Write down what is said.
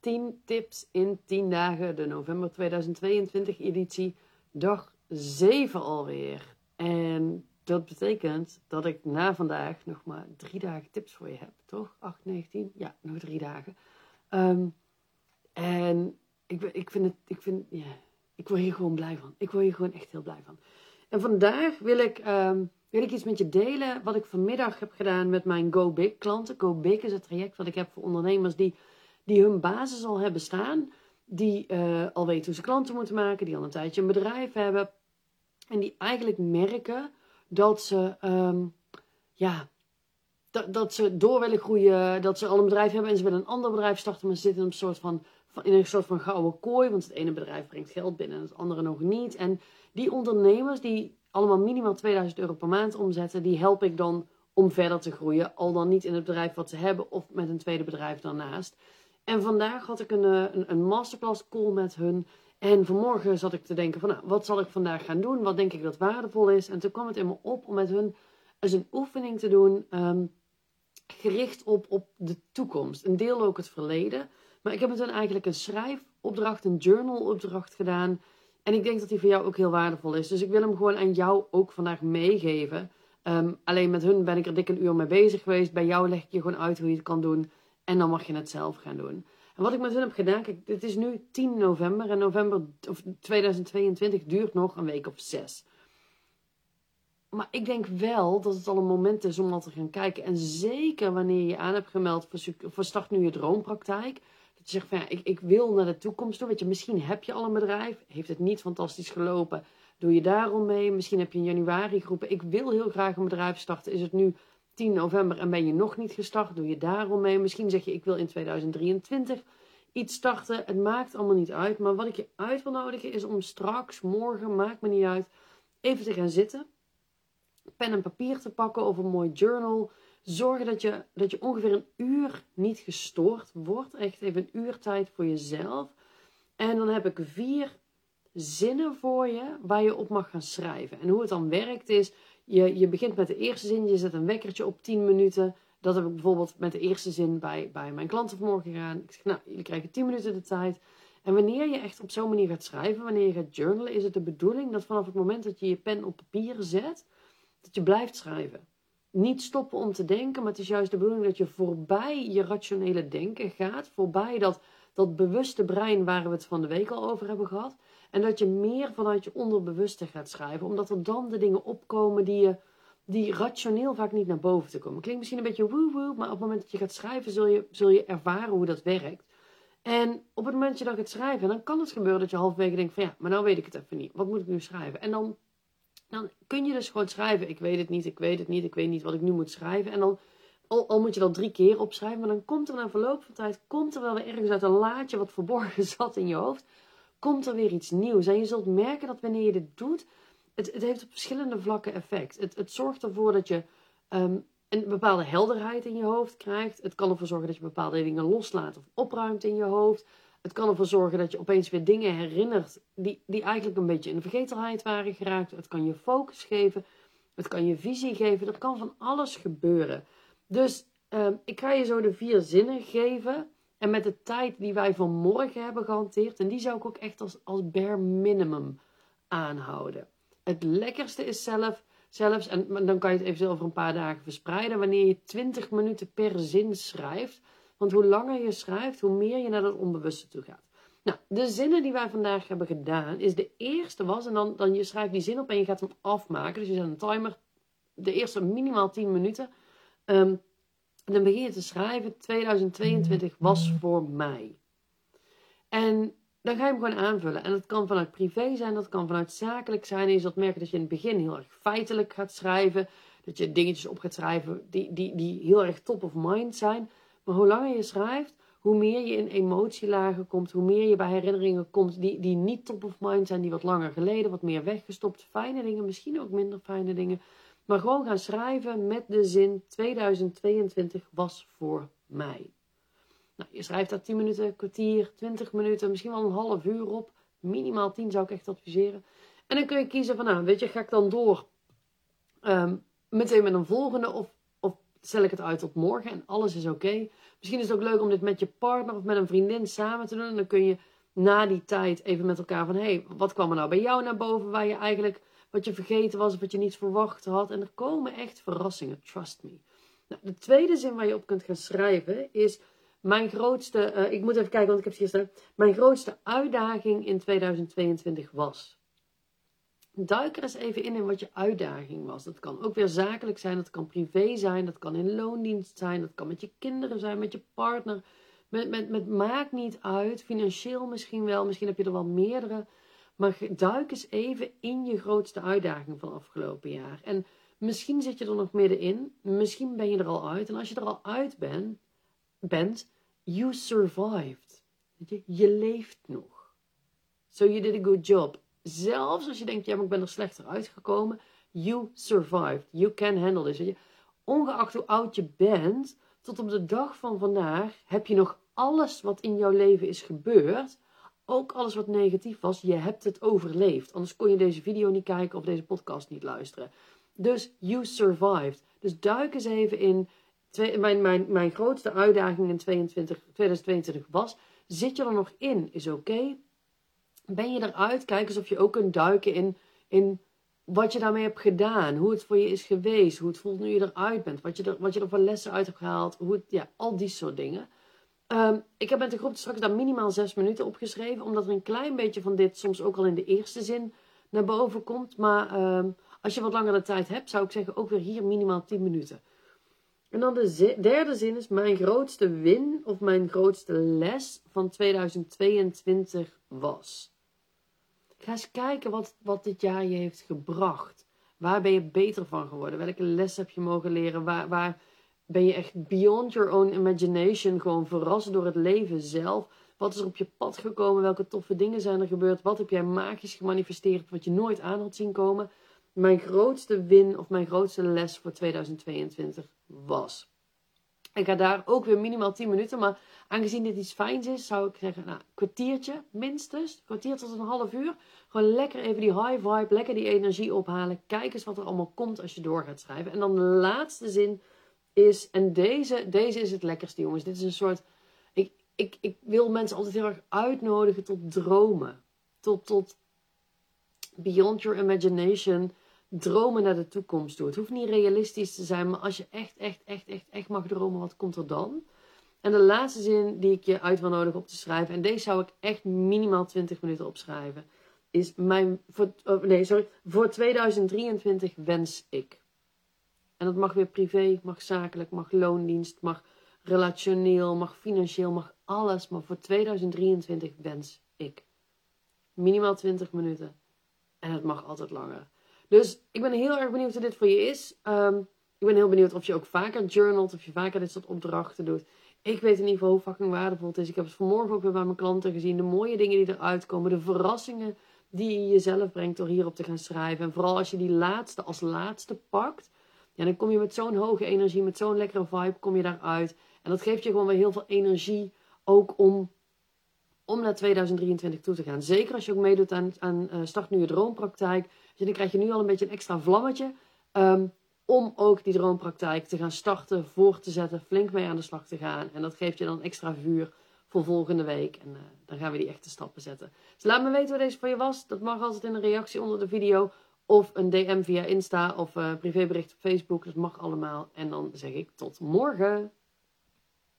10 tips in 10 dagen, de november 2022 editie, dag 7 alweer. En dat betekent dat ik na vandaag nog maar drie dagen tips voor je heb, toch? 8, 19? Ja, nog drie dagen. Ehm, en ik, ik vind het, ik vind, ja, ik word hier gewoon blij van. Ik word hier gewoon echt heel blij van. En vandaag wil ik, ehm, wil ik iets met je delen wat ik vanmiddag heb gedaan met mijn Go Big klanten. Go Big is het traject wat ik heb voor ondernemers die, die hun basis al hebben staan. Die uh, al weten hoe ze klanten moeten maken, die al een tijdje een bedrijf hebben. En die eigenlijk merken dat ze, um, ja, dat, dat ze door willen groeien, dat ze al een bedrijf hebben en ze willen een ander bedrijf starten, maar ze zitten in een soort van, in een soort van gouden kooi, want het ene bedrijf brengt geld binnen en het andere nog niet. En die ondernemers die allemaal minimaal 2000 euro per maand omzetten, die help ik dan om verder te groeien, al dan niet in het bedrijf wat ze hebben of met een tweede bedrijf daarnaast. En vandaag had ik een, eh, een, een masterclass call met hun. En vanmorgen zat ik te denken van, nou, wat zal ik vandaag gaan doen? Wat denk ik dat waardevol is? En toen kwam het in me op om met hun eens een oefening te doen, ehm, gericht op, op de toekomst. Een deel ook het verleden. Maar ik heb met hun eigenlijk een schrijfopdracht, een journalopdracht gedaan. En ik denk dat die voor jou ook heel waardevol is. Dus ik wil hem gewoon aan jou ook vandaag meegeven. Ehm, alleen met hun ben ik er dik een uur mee bezig geweest. Bij jou leg ik je gewoon uit hoe je het kan doen. En dan mag je het zelf gaan doen. En wat ik met hun heb gedaan, het is nu 10 november. En november of 2022 duurt nog een week of zes. Maar ik denk wel dat het al een moment is om al te gaan kijken. En zeker wanneer je aan hebt gemeld voor, Start Nu Je Droompraktijk. Dat je zegt van ja, ik, ik wil naar de toekomst toe. Weet je, misschien heb je al een bedrijf. Heeft het niet fantastisch gelopen. Doe je daarom mee. Misschien heb je in januari geroepen. Ik wil heel graag een bedrijf starten. Is het nu 10 november en ben je nog niet gestart? Doe je daarom mee. Misschien zeg je ik wil in 2023 iets starten. Het maakt allemaal niet uit. Maar wat ik je uit wil nodigen is om straks, morgen, maakt me niet uit. Even te gaan zitten. Pen en papier te pakken of een mooi journal zorgen dat je, dat je ongeveer een uur niet gestoord wordt. Echt even een uur tijd voor jezelf. En dan heb ik vier zinnen voor je waar je op mag gaan schrijven. En hoe het dan werkt is, je, je begint met de eerste zin, je zet een wekkertje op 10 minuten. Dat heb ik bijvoorbeeld met de eerste zin bij, bij mijn klanten vanmorgen gedaan. Ik zeg, nou, jullie krijgen 10 minuten de tijd. En wanneer je echt op zo'n manier gaat schrijven, wanneer je gaat journalen, is het de bedoeling dat vanaf het moment dat je je pen op papier zet, dat je blijft schrijven niet stoppen om te denken, maar het is juist de bedoeling dat je voorbij je rationele denken gaat, voorbij dat, dat bewuste brein waar we het van de week al over hebben gehad, en dat je meer vanuit je onderbewuste gaat schrijven, omdat er dan de dingen opkomen die, je, die rationeel vaak niet naar boven te komen. Klinkt misschien een beetje woe-woe, maar op het moment dat je gaat schrijven zul je, zul je ervaren hoe dat werkt. En op het moment dat je dan gaat schrijven, dan kan het gebeuren dat je halverwege denkt van ja, maar nou weet ik het even niet. Wat moet ik nu schrijven? En dan dan kun je dus gewoon schrijven: Ik weet het niet, ik weet het niet, ik weet niet wat ik nu moet schrijven. En dan, al, moet je dat drie keer opschrijven, maar dan komt er na verloop van tijd, komt er wel weer ergens uit een laadje wat verborgen zat in je hoofd, komt er weer iets nieuws. En je zult merken dat wanneer je dit doet, het, het heeft op verschillende vlakken effect. Het, het zorgt ervoor dat je ehm, een bepaalde helderheid in je hoofd krijgt. Het kan ervoor zorgen dat je bepaalde dingen loslaat of opruimt in je hoofd. Het kan ervoor zorgen dat je opeens weer dingen herinnert die, die eigenlijk een beetje in de vergetelheid waren geraakt. Het kan je focus geven. Het kan je visie geven. Er kan van alles gebeuren. Dus ehm, ik ga je zo de vier zinnen geven. En met de tijd die wij vanmorgen hebben gehanteerd. En die zou ik ook echt als, als bare minimum aanhouden. Het lekkerste is zelf, zelfs, en dan kan je het eventueel over een paar dagen verspreiden. Wanneer je 20 minuten per zin schrijft want hoe langer je schrijft, hoe meer je naar dat onbewuste toe gaat. Nou, de zinnen die wij vandaag hebben gedaan, is de eerste was, en dan, dan je schrijft die zin op en je gaat hem afmaken. Dus je zet een timer, de eerste minimaal 10 minuten. Um, dan begin je te schrijven, 2022 was voor mij. En dan ga je hem gewoon aanvullen. En dat kan vanuit privé zijn, dat kan vanuit zakelijk zijn. En je zult merken dat je in het begin heel erg feitelijk gaat schrijven. Dat je dingetjes op gaat schrijven die, die, die heel erg top of mind zijn. Maar hoe langer je schrijft, hoe meer je in emotielagen komt, hoe meer je bij herinneringen komt die, die niet top of mind zijn, die wat langer geleden, wat meer weggestopt, fijne dingen, misschien ook minder fijne dingen. Maar gewoon gaan schrijven met de zin 2022 was voor mij. Nou, je schrijft daar 10 minuten, kwartier, 20 minuten, misschien wel een half uur op. Minimaal 10 zou ik echt adviseren. En dan kun je kiezen van, nou, weet je, ga ik dan door um, meteen met een volgende of stel ik het uit tot morgen en alles is oké. Misschien is het ook leuk om dit met je partner of met een vriendin samen te doen. En dan kun je na die tijd even met elkaar van... hé, hey, wat kwam er nou bij jou naar boven waar je eigenlijk... wat je vergeten was of wat je niet verwacht had. En er komen echt verrassingen, trust me. Nou, de tweede zin waar je op kunt gaan schrijven is... Mijn grootste, uh, ik moet even kijken, want ik heb het staan. Mijn grootste uitdaging in 2022 was. Duik er eens even in in wat je uitdaging was. Dat kan ook weer zakelijk zijn, dat kan privé zijn, dat kan in loondienst zijn, dat kan met je kinderen zijn, met je partner. Met, met, met maakt niet uit, financieel misschien wel, misschien heb je er wel meerdere. Maar duik eens even in je grootste uitdaging van afgelopen jaar. En misschien zit je er nog middenin, misschien ben je er al uit. En als je er al uit bent, bent you survived. Je, je leeft nog. So you did a good job. Zelfs als je denkt, ja, maar ik ben er slechter uitgekomen. You survived. You can handle this. Ongeacht hoe oud je bent, tot op de dag van vandaag heb je nog alles wat in jouw leven is gebeurd. Ook alles wat negatief was, je hebt het overleefd. Anders kon je deze video niet kijken of deze podcast niet luisteren. Dus you survived. Dus duik eens even in. mijn, mijn, mijn grootste uitdaging in 22, 2022 was. Zit je er nog in? Is oké ben je eruit? Kijk eens of je ook kunt duiken in, in wat je daarmee hebt gedaan. Hoe het voor je is geweest. Hoe het voelt nu je eruit bent. Wat je er, wat je er voor lessen uit hebt gehaald. Hoe ja, al die soort dingen. Ehm, ik heb met de groep straks daar minimaal zes minuten opgeschreven. Omdat er een klein beetje van dit soms ook al in de eerste zin naar boven komt. Maar ehm, als je wat langer de tijd hebt, zou ik zeggen ook weer hier minimaal 10 minuten. En dan de derde zin is mijn grootste win of mijn grootste les van 2022 was. Ga eens kijken wat, wat dit jaar je heeft gebracht. Waar ben je beter van geworden? Welke les heb je mogen leren? Waar, waar ben je echt beyond your own imagination gewoon verrast door het leven zelf? Wat is er op je pad gekomen? Welke toffe dingen zijn er gebeurd? Wat heb jij magisch gemanifesteerd wat je nooit aan had zien komen? Mijn grootste win of mijn grootste les voor 2022 was. Ik ga daar ook weer minimaal 10 minuten, maar aangezien dit iets fijns is, zou ik zeggen, nou, kwartiertje minstens, kwartier tot een half uur. Gewoon lekker even die high vibe, lekker die energie ophalen. Kijk eens wat er allemaal komt als je door gaat schrijven. En dan de laatste zin is, en deze, deze is het lekkerste jongens. Dit is een soort, ik, ik, ik wil mensen altijd heel erg uitnodigen tot dromen. Tot, tot beyond your imagination dromen naar de toekomst toe. Het hoeft niet realistisch te zijn, maar als je echt, echt, echt, echt, echt mag dromen, wat komt er dan? En de laatste zin die ik je uit wil nodigen op te schrijven, en deze zou ik echt minimaal 20 minuten opschrijven, is mijn, voor, oh, nee, sorry, voor 2023 wens ik. En dat mag weer privé, mag zakelijk, mag loondienst, mag relationeel, mag financieel, mag alles. Maar voor 2023 wens ik. Minimaal 20 minuten. En het mag altijd langer. Dus ik ben heel erg benieuwd hoe dit voor je is. Ehm, ik ben heel benieuwd of je ook vaker journalt, of je vaker dit soort opdrachten doet. Ik weet in ieder geval hoe fucking waardevol het is. Ik heb het vanmorgen ook weer bij mijn klanten gezien. De mooie dingen die eruit komen. De verrassingen die je jezelf brengt door hierop te gaan schrijven. En vooral als je die laatste als laatste pakt. Ja, dan kom je met zo'n hoge energie, met zo'n lekkere vibe, kom je daaruit. En dat geeft je gewoon weer heel veel energie. Ook om, om naar 2023 toe te gaan. Zeker als je ook meedoet aan, aan uh, Start Nu Je Droompraktijk. Dus dan krijg je nu al een beetje een extra vlammetje. Ehm, om ook die droompraktijk te gaan starten, voor te zetten, flink mee aan de slag te gaan. En dat geeft je dan extra vuur voor volgende week. En uh, dan gaan we die echte stappen zetten. Dus laat me weten wat deze voor je was. Dat mag altijd in een reactie onder de video. Of een DM via Insta of uh, privébericht op Facebook. Dat mag allemaal. En dan zeg ik tot morgen.